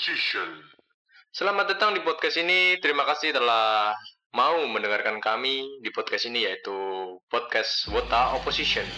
Opposition. Selamat datang di podcast ini. Terima kasih telah mau mendengarkan kami di podcast ini yaitu podcast Wota Opposition.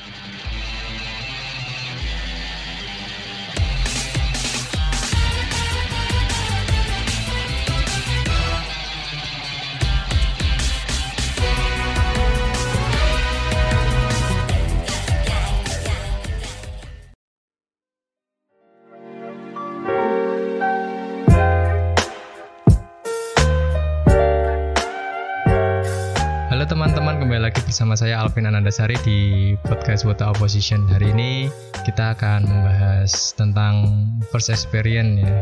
Bersama saya Alvin Anandasari di podcast Wota Opposition. Hari ini kita akan membahas tentang first experience ya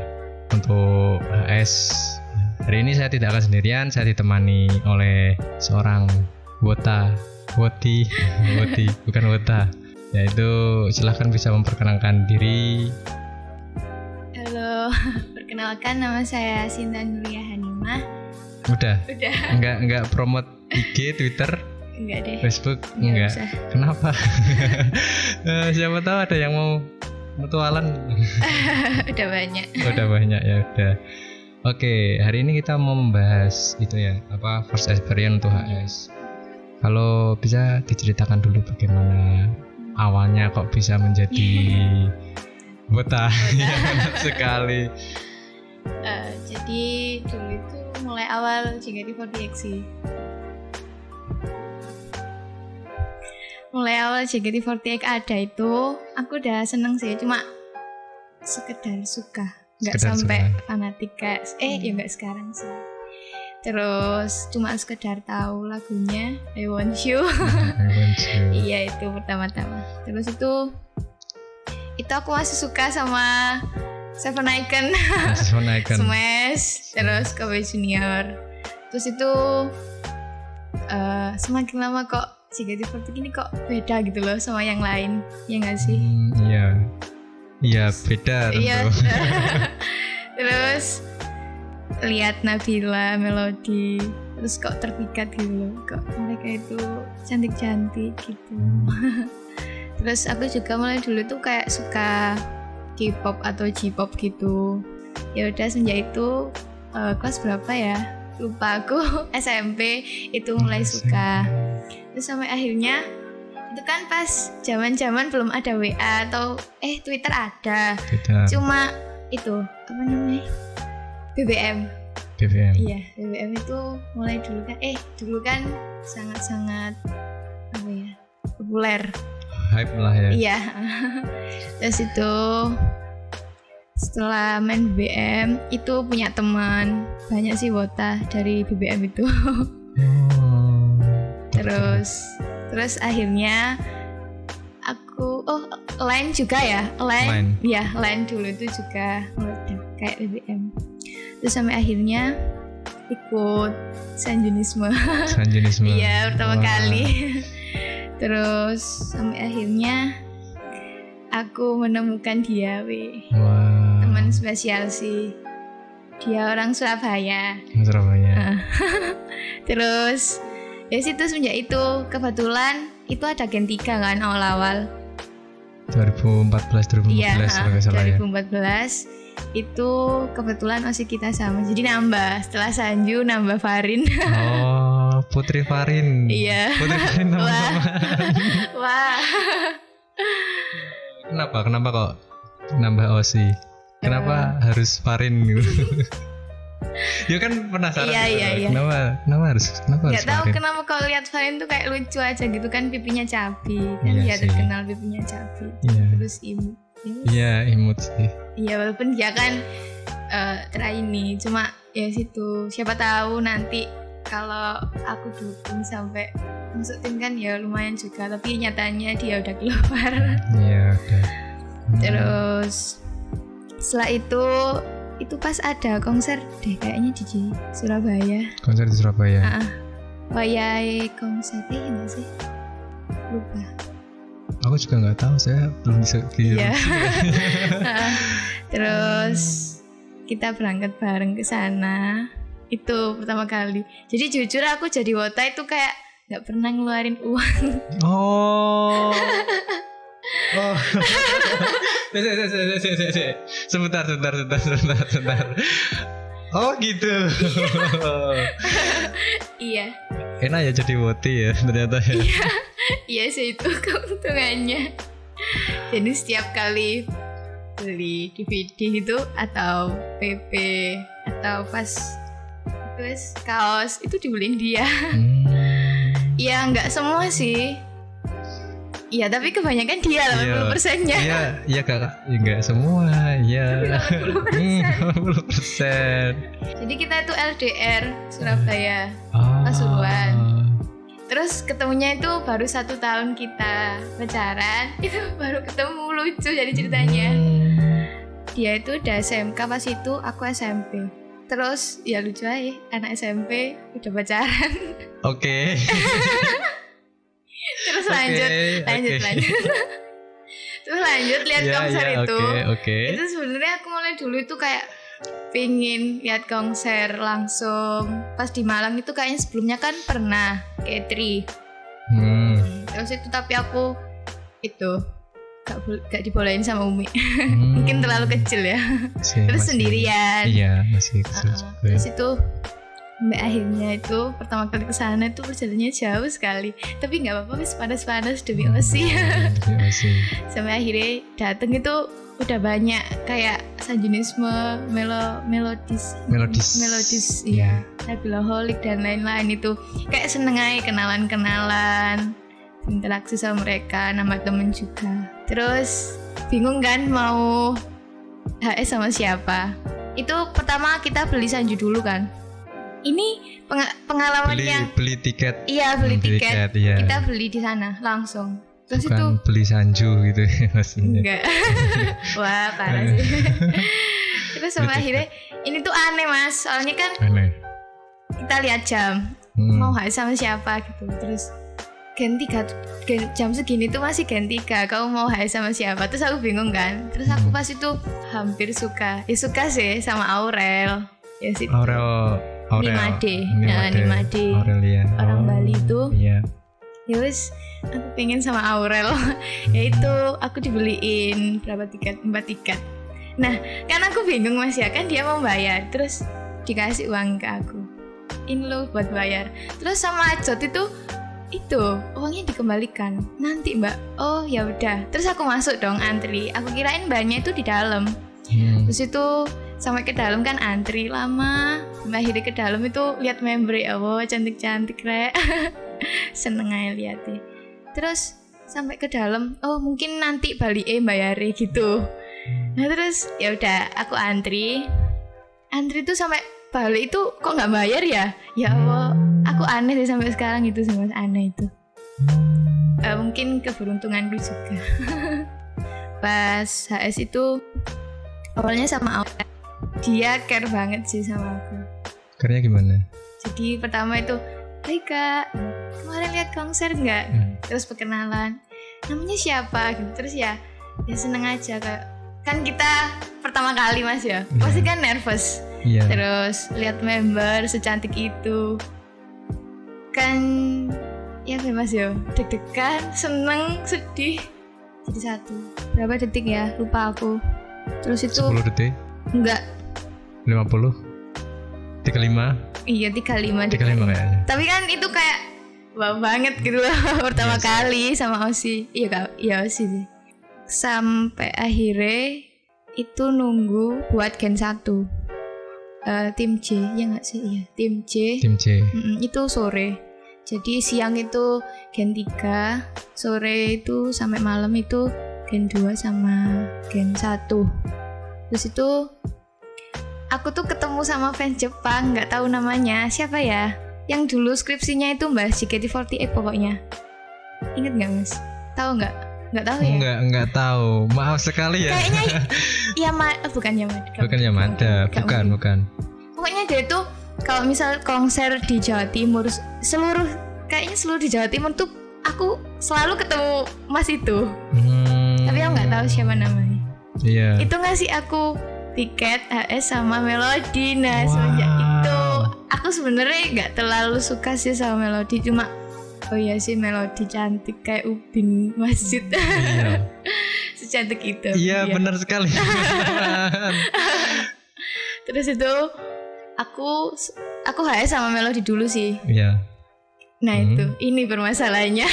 untuk HS. Hari ini saya tidak akan sendirian, saya ditemani oleh seorang Wota, Woti, Woti, bukan Wota. Yaitu silahkan bisa memperkenalkan diri. Halo, perkenalkan nama saya Sinta Nuria Hanimah. Udah, Udah, enggak enggak promote IG, Twitter, enggak deh. Facebook, Nggak enggak. usah. Kenapa? Eh, siapa tahu ada yang mau mutualan. Udah banyak. udah banyak ya udah. Oke, hari ini kita mau membahas itu ya, apa first experience untuk HS. Kalau bisa diceritakan dulu bagaimana awalnya kok bisa menjadi buta ya sekali. Eh, jadi dulu itu mulai awal JKT48 sih. Mulai awal JKT48 ada itu, aku udah seneng sih, cuma sekedar suka, nggak Sekedar sampai suka. fanatik kayak, eh ya nggak sekarang sih. Terus cuma sekedar tahu lagunya I Want You. Iya itu pertama-tama. Terus itu itu aku masih suka sama Seven Icon, Masih menaikkan. Smash, terus Kobe Junior. Terus itu eh, semakin lama kok JKT48 ini kok beda gitu loh sama yang lain, ya nggak sih? Hmm, iya. Iya, beda tentu. Iya. terus lihat Nabila, Melody, terus kok terpikat gitu loh, kok mereka itu cantik-cantik gitu. Terus aku juga mulai dulu tuh kayak suka K-pop atau J-pop gitu. Ya udah semenjak itu eh, kelas berapa ya? Lupa aku SMP itu mulai suka. Terus sampai akhirnya itu kan pas zaman-zaman belum ada WA atau eh Twitter ada. Beda. Cuma itu apa namanya? BBM. BBM. Iya, BBM itu mulai dulu kan eh dulu kan sangat-sangat apa ya? populer. Hype lah ya. Iya. Terus itu setelah main BBM itu punya teman banyak sih wota dari BBM itu. Oh. Terus terus akhirnya aku oh line juga ya line ya line dulu itu juga meledak kayak BBM. Terus sampai akhirnya ikut sanjunisme. Sanjunisme. Iya pertama Wah. kali. Terus sampai akhirnya aku menemukan dia, we. Teman spesial sih. Dia orang Surabaya. Surabaya. Terus ya situ semenjak itu kebetulan itu ada Gen 3 kan awal-awal. 2014 2015 Iya, kalau nggak salah ya. 2014 itu kebetulan OSIS kita sama. Jadi nambah setelah Sanju nambah Farin. Oh, Putri Farin. Iya. Putri Farin Wah. teman-teman. Wah. Kenapa? Kenapa kok nambah Osi? Kenapa Eh. harus Farin gitu? Ya kan penasaran. Iya, gitu. iya, iya. Kenapa? Kenapa harus? Kenapa harus Gak tahu Farin? kenapa kalau lihat Farin tuh kayak lucu aja gitu kan pipinya cabi kan Iya dia sih. terkenal pipinya cabi Iya. terus imut. Iya, imut sih. Iya walaupun dia kan eh trainee cuma ya situ siapa tahu nanti kalau aku dukung sampai masuk tim kan ya lumayan juga tapi nyatanya dia udah keluar Iya, udah. Hmm. terus setelah itu itu pas ada konser deh kayaknya di Surabaya. Konser di Surabaya. ah wayai konser. Eh enggak sih. Lupa. Aku juga nggak tahu, saya belum bisa. Iya. Ah, terus kita berangkat bareng ke sana. Itu pertama kali. Jadi jujur aku jadi wota itu kayak nggak pernah ngeluarin uang. Oh. Oh. Sebentar, sebentar, sebentar, sebentar, sebentar. Oh gitu. iya Enak ya jadi woti ya ternyata ya. iya sih itu keuntungannya jadi setiap kali beli DVD itu atau PP atau pas terus kaos itu dibeliin dia Hmm. ya nggak semua sih Iya tapi kebanyakan dia Iya. 80 persennya Iya, iya kakak, ya, enggak semua, iya. Hmm, 80 persen. Jadi kita itu LDR Surabaya Ah. Pasuruan. Terus ketemunya itu baru satu tahun kita pacaran Itu baru ketemu lucu jadi ceritanya Hmm. Dia itu udah SMK pas itu aku SMP Terus ya lucu aja anak SMP udah pacaran Oke. Terus Oke, lanjut lanjut oke. lanjut Terus lanjut lihat Iya, konser iya, itu Oke, oke. Itu sebenarnya aku mulai dulu itu kayak pingin lihat konser langsung pas di Malang itu kayaknya sebelumnya kan pernah Katri Hmm. terus itu tapi aku itu gak, gak dibolehin sama Umi Hmm. mungkin terlalu kecil ya Masih- terus masih- sendirian Iya, masih kecil juga. terus itu sampai akhirnya itu pertama kali ke sana itu perjalanannya jauh sekali. Tapi nggak apa-apa wis panas-panas demi Hmm, Osi demi Osi. sampai akhirnya dateng itu udah banyak kayak sanjunisme melo melodis Melodis. melodis iya. Nabila Holik dan lain-lain itu. Kayak seneng aja kenalan-kenalan interaksi sama mereka nama temen juga. Terus bingung kan mau HS sama siapa? Itu pertama kita beli sanju dulu kan ini penga- pengalaman Beli yang beli tiket. iya beli Hmm, tiket iya. kita beli di sana langsung terus itu Bukan beli sanju gitu ya maksudnya. Enggak. Wah, parah sih. Terus sama akhirnya ini tuh aneh mas, soalnya kan Aneh. kita lihat jam Hmm. mau hari sama siapa gitu. Terus ganti gen- jam segini tuh masih ganti tiga. Kamu mau hari sama siapa? Terus aku bingung kan. Terus aku Hmm. pas itu hampir suka, ya suka sih sama Aurel. Ya sih. Aurel Aurel. Nimade. Nah, Nimade. Aurelia. Orang Oh, Bali itu. Iya. Ya wis, aku pengen sama Aurel. ya itu aku dibeliin berapa tiket? Empat tiket. Nah, kan aku bingung mas ya kan dia mau bayar, terus dikasih uang ke aku. Ini lo buat bayar. Terus sama Ajot itu itu uangnya dikembalikan nanti mbak oh ya udah terus aku masuk dong antri aku kirain banyak itu di dalam Hmm. terus itu sampai ke dalam kan antri lama. Sampai akhirnya ke dalam itu lihat member ya Allah cantik cantik rek. Seneng aja liatnya. Terus sampai ke dalam oh mungkin nanti balik eh bayari gitu. Nah terus ya udah aku antri. Antri tuh sampai balik itu kok nggak bayar ya? Ya Allah aku aneh sih sampai sekarang itu sih mas. Aneh itu. Eh, mungkin keberuntunganku juga. Pas HS itu awalnya sama Aurel dia care banget sih sama aku. Karena gimana? jadi pertama itu Hai kak kemarin lihat konser nggak? Hmm. terus perkenalan namanya siapa? Gitu. Terus ya ya seneng aja kak. Kan kita pertama kali mas ya? Iya. pasti kan nervous. Iya. terus lihat member secantik itu. Kan ya kan, mas ya? Deg-degan seneng sedih. Jadi satu. Berapa detik ya? Lupa aku. Terus itu 10 detik, enggak 50, 35, iya 35 detik 35 kayaknya. tapi kan itu kayak wah banget gitu loh pertama Iya sih. kali sama Osi. Iya kak. Iya Osi sih. Sampai akhirnya itu nunggu buat gen 1 Eh, tim J ya nggak sih? Iya tim J. Tim C. Mm-mm, itu sore. Jadi siang itu gen 3 sore itu sampai malam itu gen 2 sama gen 1 terus itu aku tuh ketemu sama fans Jepang nggak tahu namanya. Siapa ya? Yang dulu skripsinya itu mbak JKT48 pokoknya. Inget nggak mas? Tahu nggak? Nggak tahu ya? Enggak, enggak tahu. Maaf sekali ya. kayaknya Yama eh, bukan Yamada Bukan Yamada, Nggak bukan, bukan. pokoknya dia tuh kalau misal konser di Jawa Timur seluruh kayaknya seluruh di Jawa Timur tuh aku selalu ketemu Mas itu. Hmm. tapi aku nggak tahu siapa namanya. Iya. itu ngasih aku tiket HS sama Melody nah Wow. semenjak itu aku sebenarnya nggak terlalu suka sih sama Melody cuma oh iya sih Melody cantik kayak ubin masjid Iya. secantik itu Iya Dia. benar sekali. terus itu aku aku HS sama Melody dulu sih Iya. nah Hmm. itu ini permasalahannya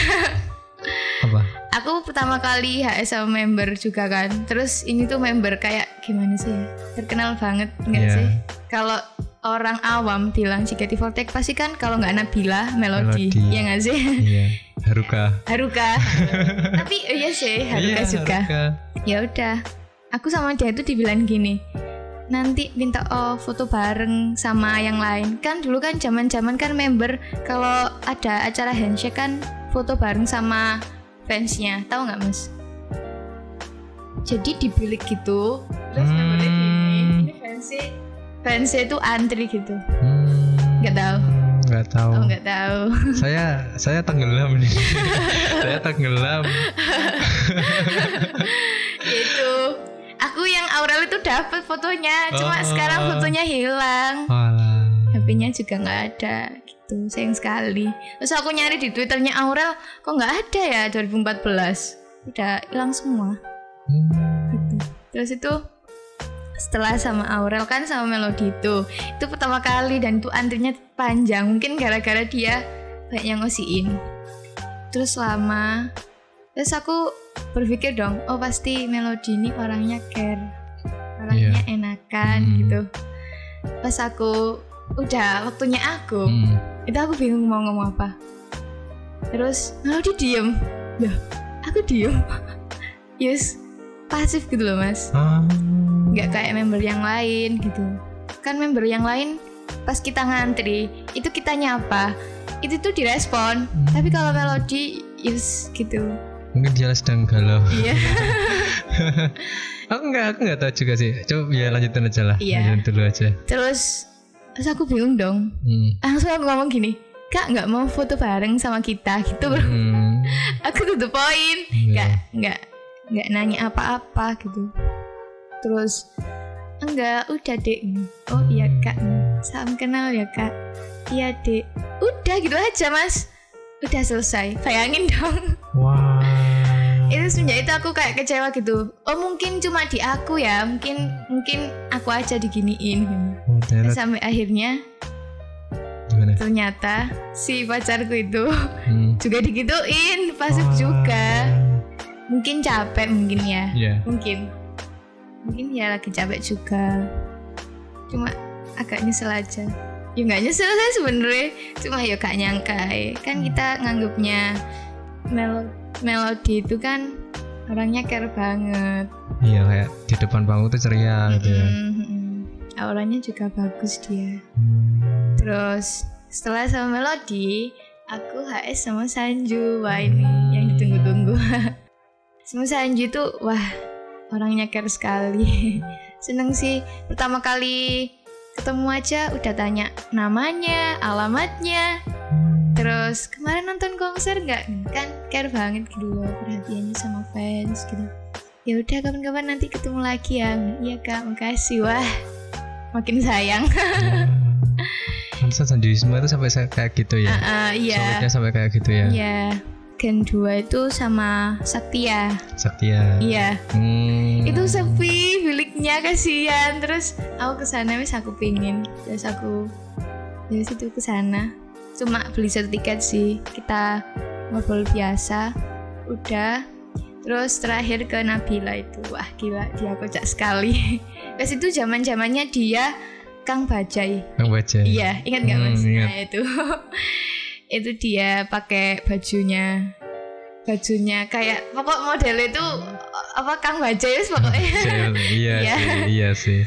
Apa? Aku pertama kali HS sama member juga kan. Terus ini tuh member kayak gimana sih? Ya terkenal banget nggak Iya. sih? Kalau orang awam bilang JKT48 pasti kan kalau nggak Nabila Melody, Melody. ya nggak sih? Iya. Haruka. Haruka. Tapi iya sih Haruka Iya, juga ya udah. Aku sama dia itu dibilang gini nanti minta oh foto bareng sama yang lain. Kan dulu kan zaman zaman kan member kalau ada acara handshake kan foto bareng sama fansnya tahu nggak mas jadi di bilik gitu terus Hmm. membernya gini ini fansnya fansnya itu antri gitu Hmm, Nggak tahu. Nggak tahu. oh nggak tahu Saya saya tenggelam nih. saya tenggelam. gitu aku yang Aurel itu dapat fotonya cuma Oh. sekarang fotonya hilang Walah. HP-nya juga nggak ada gitu sayang sekali. Terus aku nyari di twitternya Aurel kok nggak ada ya 2014 udah hilang semua. Hmm. gitu. Terus itu setelah sama Aurel kan sama Melody itu itu pertama kali dan itu antrinya panjang. Mungkin gara-gara dia banyak yang ngosiin. Terus lama. Terus aku berpikir dong oh pasti Melody ini orangnya care. Orangnya enakan Hmm. gitu. Pas aku udah waktunya aku Hmm. itu aku bingung mau ngomong apa terus Melody diem Loh, aku diem yes pasif gitu loh mas Ah. nggak kayak member yang lain gitu kan member yang lain pas kita ngantri itu kita nyapa itu tuh direspon Hmm. tapi kalau melodi yes gitu Mungkin dia sedang galau. iya Aku enggak, aku enggak tahu juga sih. Coba ya lanjutin aja lah. Iya. Lanjutin dulu aja. terus terus aku bingung dong. Hmm. langsung aku ngomong gini kak nggak mau foto bareng sama kita gitu. Bro Hmm. aku tuh the point Iya. nggak nggak nggak nanya apa-apa gitu. Terus enggak udah dek oh iya kak. Salam kenal ya kak. Iya dek udah gitu aja mas. Udah selesai. Bayangin dong. Wah. Itu semenjak itu aku kayak kecewa gitu oh mungkin cuma di aku ya mungkin mungkin aku aja diginiin Oh, Terus ternyata sampai akhirnya gimana? ternyata si pacarku itu Hmm. juga digituin pasif Wah. juga mungkin capek mungkin ya Iya. mungkin mungkin ya lagi capek juga cuma agak nyesel aja ya nggak nyesel saya sebenarnya cuma ya gak nyangka ya. kan kita nganggapnya mel melodi itu kan orangnya care banget Iya kayak di depan panggung tuh ceria gitu ya. Mm-mm, mm-mm. auranya juga bagus dia Hmm. terus setelah sama melodi aku HS sama Sanju wah ini yang ditunggu-tunggu sama Sanju itu wah orangnya care sekali seneng sih pertama kali ketemu aja udah tanya namanya alamatnya terus kemarin nonton konser nggak kan care banget gitu loh perhatiannya sama fans gitu ya udah kapan-kapan nanti ketemu lagi ya iya kak makasih wah makin sayang Pantesan Sanjuisma itu sampai saya kayak gitu ya. Ah, ah, iya Solidnya sampai kayak gitu ya. Iya. Gen 2 itu sama Saktia. Saktia. Iya. Hmm. Itu sepi biliknya kasihan. Terus aku ke sana wis aku pingin. Terus aku dari situ ke sana. Cuma beli satu tiket sih. Kita ngobrol biasa. Udah. Terus terakhir ke Nabila itu. Wah, gila dia kocak sekali. Terus itu zaman-zamannya dia Kang Bajai. Kang baca. Iya, ingat nggak Hmm, mas? ingat. Nah itu, itu dia pakai bajunya, bajunya kayak pokok model itu apa Kang Bajai pokoknya Iya, iya Iya. sih, iya sih.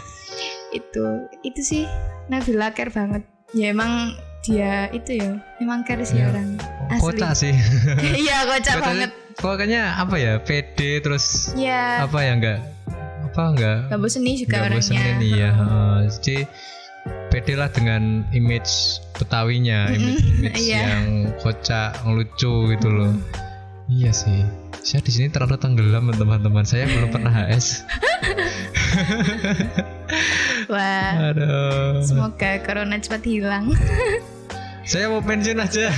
itu, itu sih Nabila care banget. Ya emang dia itu ya, emang care sih Iya. orang. Asli. Kocak sih. Iya kocak banget. Pokoknya apa ya? PD terus Ya, apa ya enggak apa enggak Gak bosenin juga enggak orangnya. bosenin iya. heeh. Jadi pede lah dengan image Betawinya, image, image iya. yang kocak, lucu gitu loh. Iya sih. Saya di sini terlalu tenggelam teman-teman. Saya belum pernah HS. Wah, Aduh. semoga corona cepat hilang. Saya mau pensiun aja.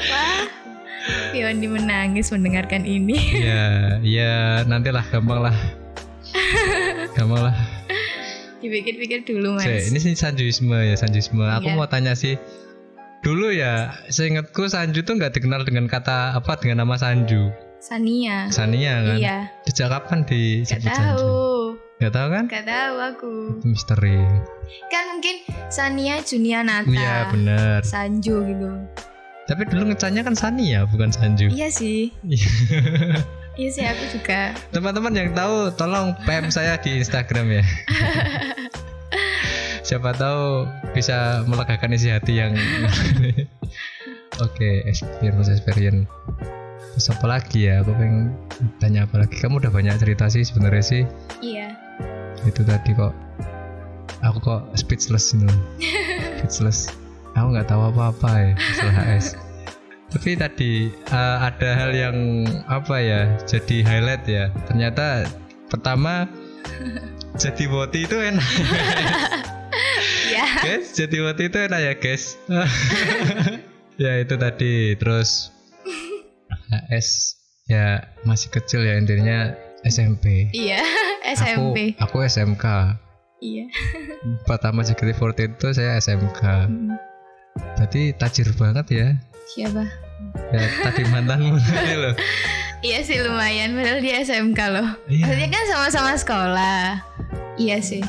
Wah, ya Andi menangis mendengarkan ini. ya ya nantilah gampang lah gampang lah Dipikir-pikir dulu mas. Cek, ini sih sanjuisme ya sanjuisme aku Iya. mau tanya sih dulu ya seingatku Sanju tuh nggak dikenal dengan kata apa dengan nama Sanju Sania. Sania kan Iya. sejak kapan di Gak tahu. Nggak tahu kan Gak tahu aku. itu misteri Kan mungkin Sania Junianata. iya bener Sanju gitu. tapi dulu ngecannya kan Sania bukan Sanju Iya sih. Iya sih aku juga. teman-teman yang tahu tolong PM saya di Instagram ya siapa tahu bisa melegakan isi hati yang oke experience experience terus apa lagi ya aku pengen tanya apa lagi kamu udah banyak cerita sih sebenarnya sih Iya. Itu tadi kok. Aku kok speechless ini. Speechless. Aku nggak tahu apa-apa ya masalah HS tapi tadi eh, ada hal yang apa ya jadi highlight ya. Ternyata pertama jadi boti itu enak. Iya. guys jadi boti itu enak ya guys. Ya itu tadi. Terus HS ya masih kecil ya intinya SMP Iya. SMP. Aku, aku SMK. Iya. Pertama JKT48 itu saya SMK. Mm. Berarti tajir banget ya. Siapa? Ya tadi mantanmu tadi loh. Iya sih lumayan. Padahal dia SMK loh. Iya. Maksudnya kan sama-sama sekolah. Iya sih.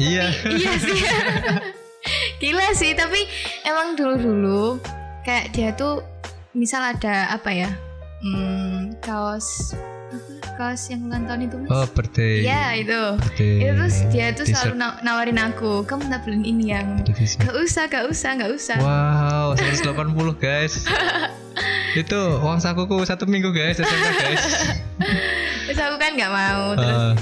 Iya. iya sih. Gila sih. Tapi emang dulu-dulu kayak dia tuh misal ada apa ya? Hmm, kaos kaos yang ulang tahun itu mas? Oh birthday. Iya itu. Birthday. Itu terus dia T-shirt. selalu na- nawarin aku, kamu tak beliin ini yang. Gak usah, gak usah, gak usah. Wow, 180 guys. itu uang sakuku satu minggu guys, SMK guys. Terus aku kan gak mau. Terus Eh,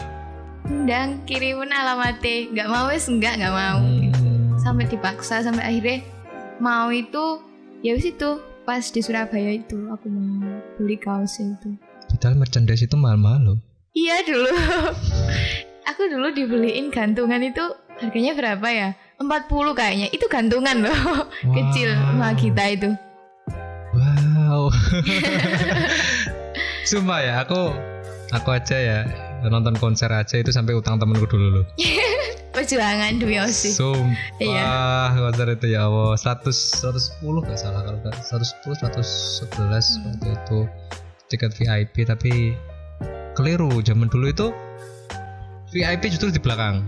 undang kirimin alamatnya, gak mau wes enggak, gak mau. hmm. Sampai dipaksa sampai akhirnya mau itu ya wis itu pas di Surabaya itu aku mau beli kaos itu. Padahal merchandise itu mahal-mahal loh. Iya dulu. aku dulu dibeliin gantungan itu harganya berapa ya? 40 kayaknya. Itu gantungan loh. Kecil sama kita itu. Wow. Sumpah ya, aku aku aja ya nonton konser aja itu sampai utang temenku dulu loh. Perjuangan demi Osi. Sumpah Iya. konser itu ya Allah 100 110 gak salah kalau nggak 110 111 Hmm. waktu itu tiket VIP tapi keliru zaman dulu itu VIP justru di belakang.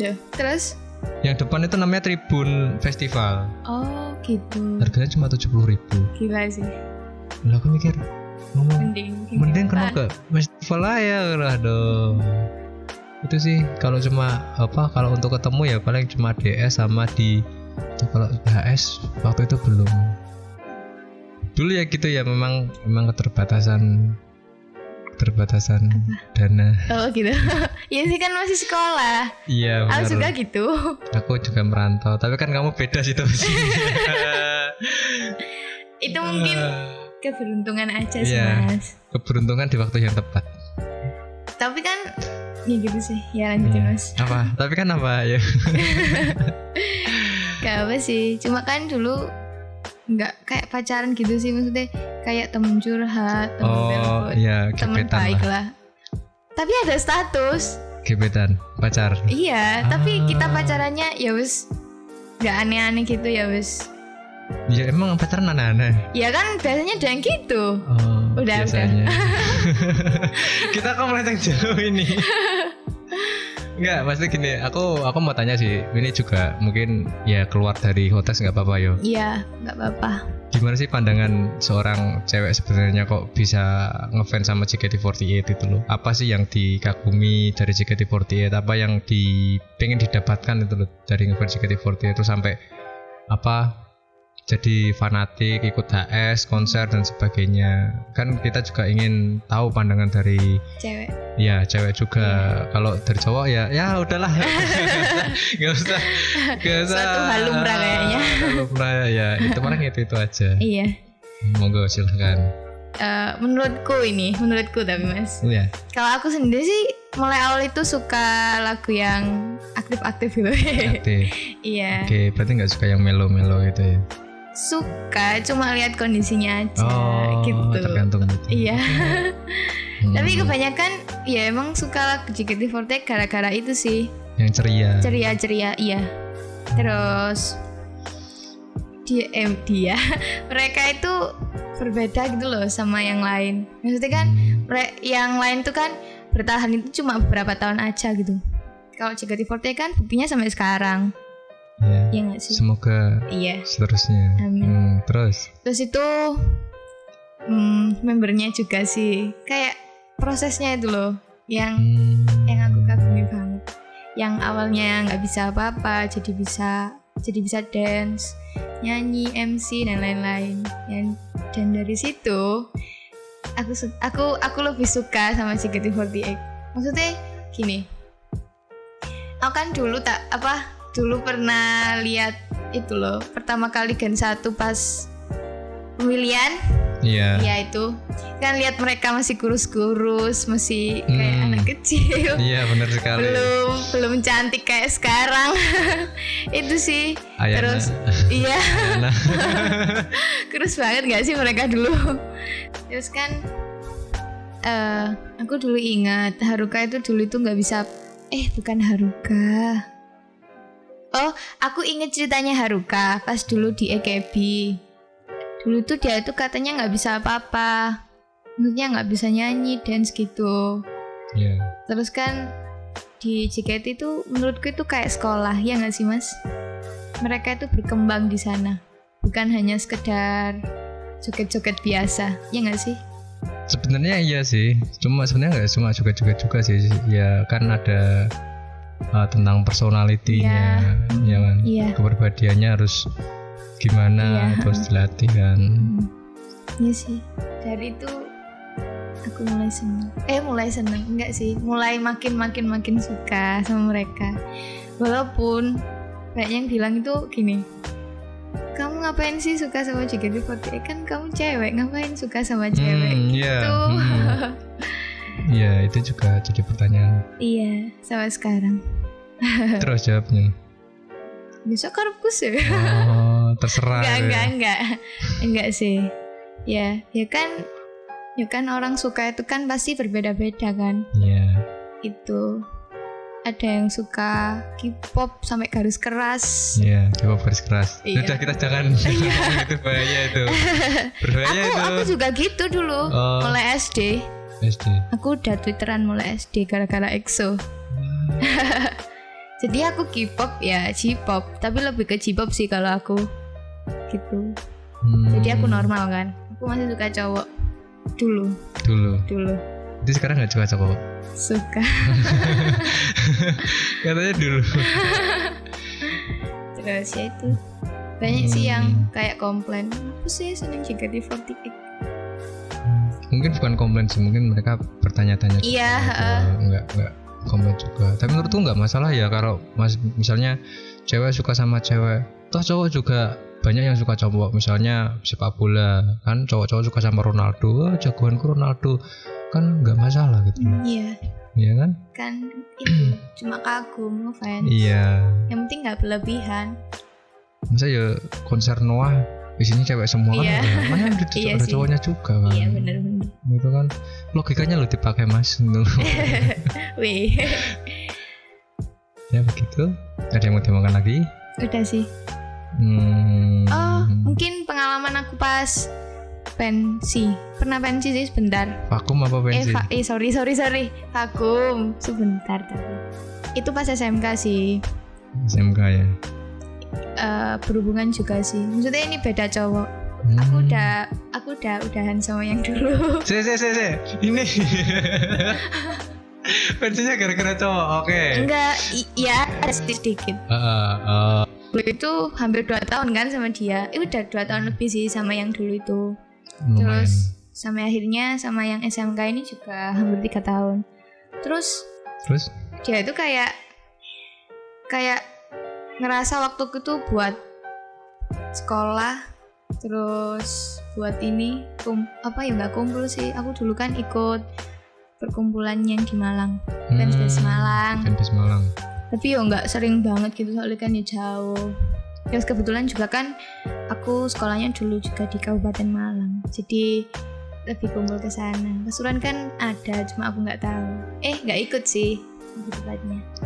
Duh. Terus Yang depan itu namanya Tribun Festival. oh gitu. Harganya cuma 70.000 ribu. Gila sih. Lah aku mikir ngomong Mending mending kena ke festival aja lah dong itu sih kalau cuma apa kalau untuk ketemu ya paling cuma DS sama di itu kalau HS waktu itu belum dulu ya gitu ya memang memang keterbatasan keterbatasan dana Oh gitu. ya sih kan masih sekolah. iya Aku juga gitu. aku juga merantau tapi kan kamu beda situasinya Itu mungkin keberuntungan aja sih Iya. mas. keberuntungan di waktu yang tepat Tapi kan ya gitu sih. Ya lanjutin Iya. mas. apa tapi kan apa ya Gak apa sih. Cuma kan dulu nggak kayak pacaran gitu sih maksudnya kayak temen curhat, temen oh telepon, iya temen baik lah lah. Tapi ada status. gebetan pacar Iya, tapi Ah. kita pacarannya ya wis nggak aneh-aneh gitu ya wis. Ya emang pacaran aneh-aneh. Ya kan biasanya ada yang gitu. Oh, Udah, biasanya. Kita kok melenceng jauh ini. Enggak, pasti gini. Aku aku mau tanya sih. Ini juga mungkin ya keluar dari hotel nggak apa-apa yo. Iya, nggak apa-apa. Gimana sih pandangan seorang cewek sebenarnya kok bisa ngefans sama JKT48 itu loh? Apa sih yang dikagumi dari JKT48? Apa yang di pengen didapatkan itu loh dari ngefans JKT48 itu sampai apa jadi fanatik ikut HS konser dan sebagainya kan kita juga ingin tahu pandangan dari Cewek. ya cewek juga kalau dari cowok ya ya udahlah nggak usah nggak usah Suatu hal lumrah kayaknya. Lumrah ya itu paling itu itu aja Iya. monggo silahkan Eh, menurutku ini, menurutku tapi mas. ya Kalau aku sendiri sih mulai awal itu suka lagu yang aktif-aktif gitu. aktif iya. oke berarti nggak suka yang melo melo gitu ya suka cuma lihat kondisinya aja Oh, gitu tergantung gitu. iya Hmm. tapi kebanyakan ya emang suka lagu JKT48 gara-gara itu sih yang ceria. ceria-ceria iya terus dia eh, dia mereka itu berbeda gitu loh sama yang lain maksudnya kan Hmm. yang lain tuh kan bertahan itu cuma beberapa tahun aja gitu kalau JKT48 kan buktinya sampai sekarang Ya. ya nggak sih Semoga iya seterusnya. Amin. Hmm, terus. terus itu hmm, membernya juga sih kayak prosesnya itu loh yang Hmm. yang aku kagumi banget yang awalnya nggak bisa apa-apa jadi bisa jadi bisa dance nyanyi MC dan lain-lain dan dan dari situ aku aku aku lebih suka sama JKT48 maksudnya gini aku kan dulu tak apa dulu pernah lihat itu loh pertama kali Gen 1 pas pemilihan. Iya. ya itu. Kan lihat mereka masih kurus-kurus masih kayak Hmm. anak kecil. Iya, benar sekali. belum belum cantik kayak sekarang. Itu sih. Ayana. terus iya. Kurus banget gak sih mereka dulu? Terus kan eh aku dulu ingat Haruka itu dulu itu nggak bisa eh bukan Haruka oh aku inget ceritanya Haruka pas dulu di EKB dulu tuh dia itu katanya nggak bisa apa-apa maksudnya nggak bisa nyanyi dance gitu Iya. Terus kan di JKT itu menurutku itu kayak sekolah ya nggak sih mas? Mereka itu berkembang di sana, bukan hanya sekedar joget-joget biasa, ya nggak sih? Sebenarnya iya sih. Cuma sebenarnya nggak cuma juga-juga juga sih. Ya kan ada uh, tentang personalitinya, ya kan. Iya. Kepribadiannya harus gimana, Iya. terus dilatih kan. Hmm. Iya sih. Dari itu aku mulai seneng. Eh mulai seneng enggak sih? Mulai makin makin makin suka sama mereka. Walaupun banyak yang bilang itu gini. Kamu ngapain sih suka sama JKT48? Kan kamu cewek, ngapain suka sama cewek? Hmm, iya. Gitu. hmm. Iya, itu juga jadi pertanyaan. Iya, sampai sekarang. Terus jawabnya. Besok karepku sih. Oh, terserah. enggak, ya. enggak, enggak. Enggak sih. Ya, ya kan ya kan orang suka itu kan pasti berbeda-beda kan. Iya. Itu ada yang suka K-pop sampai garis keras. Iya, coba garis keras. Iya. Udah kita jangan ngomong itu bahaya itu. Berbahaya Aku itu. aku juga gitu dulu. Oh. Mulai SD. SD. Aku udah twitteran mulai SD gara-gara EXO. Jadi aku K-pop ya J-pop, tapi lebih ke J-pop sih kalau aku. Gitu. Hmm, Jadi aku normal kan. Aku masih suka cowok dulu, Dulu. dulu. Itu sekarang nggak suka cowok. Suka. Katanya dulu. Terus ya itu. Banyak sih Hmm. yang kayak komplain. Aku sih seneng JKT48. Mungkin bukan komplain sih, mungkin mereka bertanya-tanya. Iya, gitu. heeh. Nggak nggak komplain juga. Tapi menurutku nggak masalah ya kalau mas misalnya cewek suka sama cewek, toh cowok juga banyak yang suka cowok misalnya sepak bola kan cowok-cowok suka sama Ronaldo oh, jagoanku Ronaldo kan nggak masalah gitu Iya, Iya kan kan itu cuma kagum ngefans. iya Yang penting nggak berlebihan. masa ya konser Noah isinya cewek semua Iya. kan mana ada, Iya ada cowoknya juga kan Iya bener-bener. itu kan logikanya lo dipakai mas gitu. Wih, ya begitu ada yang mau dimakan lagi udah sih. hmm, Oh, mungkin pengalaman aku pas pensi. Pernah pensi sih sebentar. vakum apa Eh, pensi va- eh sorry sorry sorry. Vakum sebentar tapi. Itu pas SMK sih. SMK ya Eh, berhubungan juga sih. Maksudnya ini beda cowok. Hmm. Aku udah aku udah udahan sama yang dulu. se se se se ini pensinya gara-gara cowok oke Enggak, i- ya ada sedikit. Ah, Dulu itu hampir 2 tahun kan sama dia. Eh udah 2 tahun lebih sih sama yang dulu itu. lumayan Terus sampai akhirnya sama yang SMK ini juga hampir tiga tahun. Terus terus dia itu kayak kayak ngerasa waktuku tuh buat sekolah terus buat ini kum, apa ya nggak kumpul sih aku dulu kan ikut perkumpulan yang di Malang Hmm, Malang Fanbase Malang tapi ya nggak sering banget gitu soalnya kan ya jauh Terus kebetulan juga kan aku sekolahnya dulu juga di Kabupaten Malang. Jadi lebih kumpul ke sana. Pasuruan kan ada, cuma aku nggak tahu. Eh, nggak ikut sih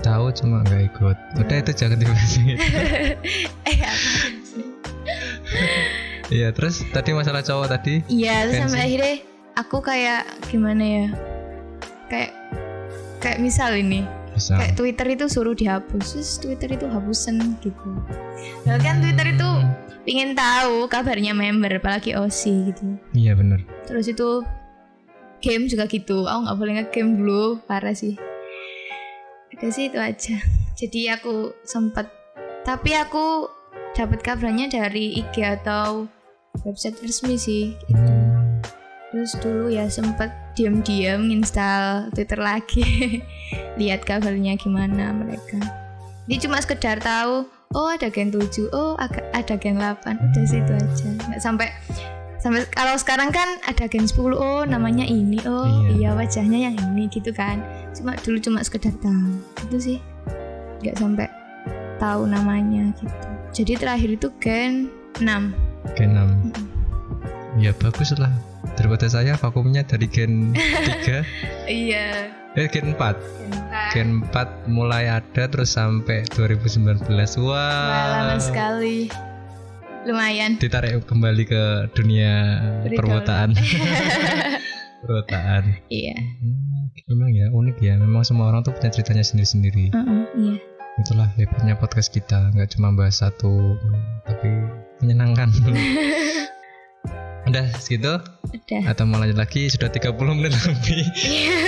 Tahu cuma nggak ikut. Udah itu jangan dibahas. eh? Iya, terus tadi masalah cowok tadi. Iya, terus sampai akhirnya aku kayak gimana ya? Kayak kayak misal ini, Bisa. kayak Twitter itu suruh dihapus, terus Twitter itu hapusan gitu. Nah, kan Twitter itu Hmm, pingin tahu kabarnya member, apalagi OSI gitu. Iya bener. Terus itu game juga gitu. Aku nggak boleh nge-game dulu, parah sih. Udah sih itu aja. Jadi aku sempet, tapi aku dapat kabarnya dari IG atau website resmi sih. Hmm, Terus dulu ya sempet diam-diam install Twitter lagi, lihat kabarnya gimana mereka. Ini cuma sekedar tahu, oh ada gen 7, oh ada gen 8, udah sih itu aja. Nggak sampai sampai kalau sekarang kan ada gen 10, oh namanya ini, oh Iya. iya, wajahnya yang ini gitu kan. Cuma dulu cuma sekedar tahu, itu sih nggak sampai tahu namanya gitu. Jadi terakhir itu gen 6. Gen 6. Ya bagus lah. Daripada saya vakumnya dari gen 3 Iya. eh gen 4. Gen 4. Gen 4 mulai ada terus sampai 2019. Wah. Wah, lama sekali. Lumayan. Ditarik kembali ke dunia perwotaan. perwotaan. Iya. Hmm, memang ya unik ya. Memang semua orang tuh punya ceritanya sendiri-sendiri. Heeh, iya. Itulah hebatnya podcast kita. Nggak cuma bahas satu, tapi menyenangkan. Udah segitu Udah. atau mau lanjut lagi sudah 30 menit lebih.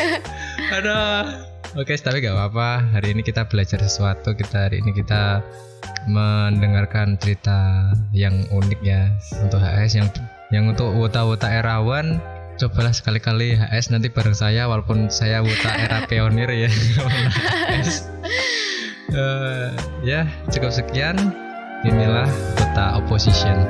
Aduh. Oke, tapi gak apa-apa. Hari ini kita belajar sesuatu. Kita hari ini kita mendengarkan cerita yang unik ya untuk HS yang yang untuk wota-wota erawan. Cobalah sekali-kali HS nanti bareng saya walaupun saya wota era pionir ya. Eh, ya, cukup sekian. Inilah wota opposition.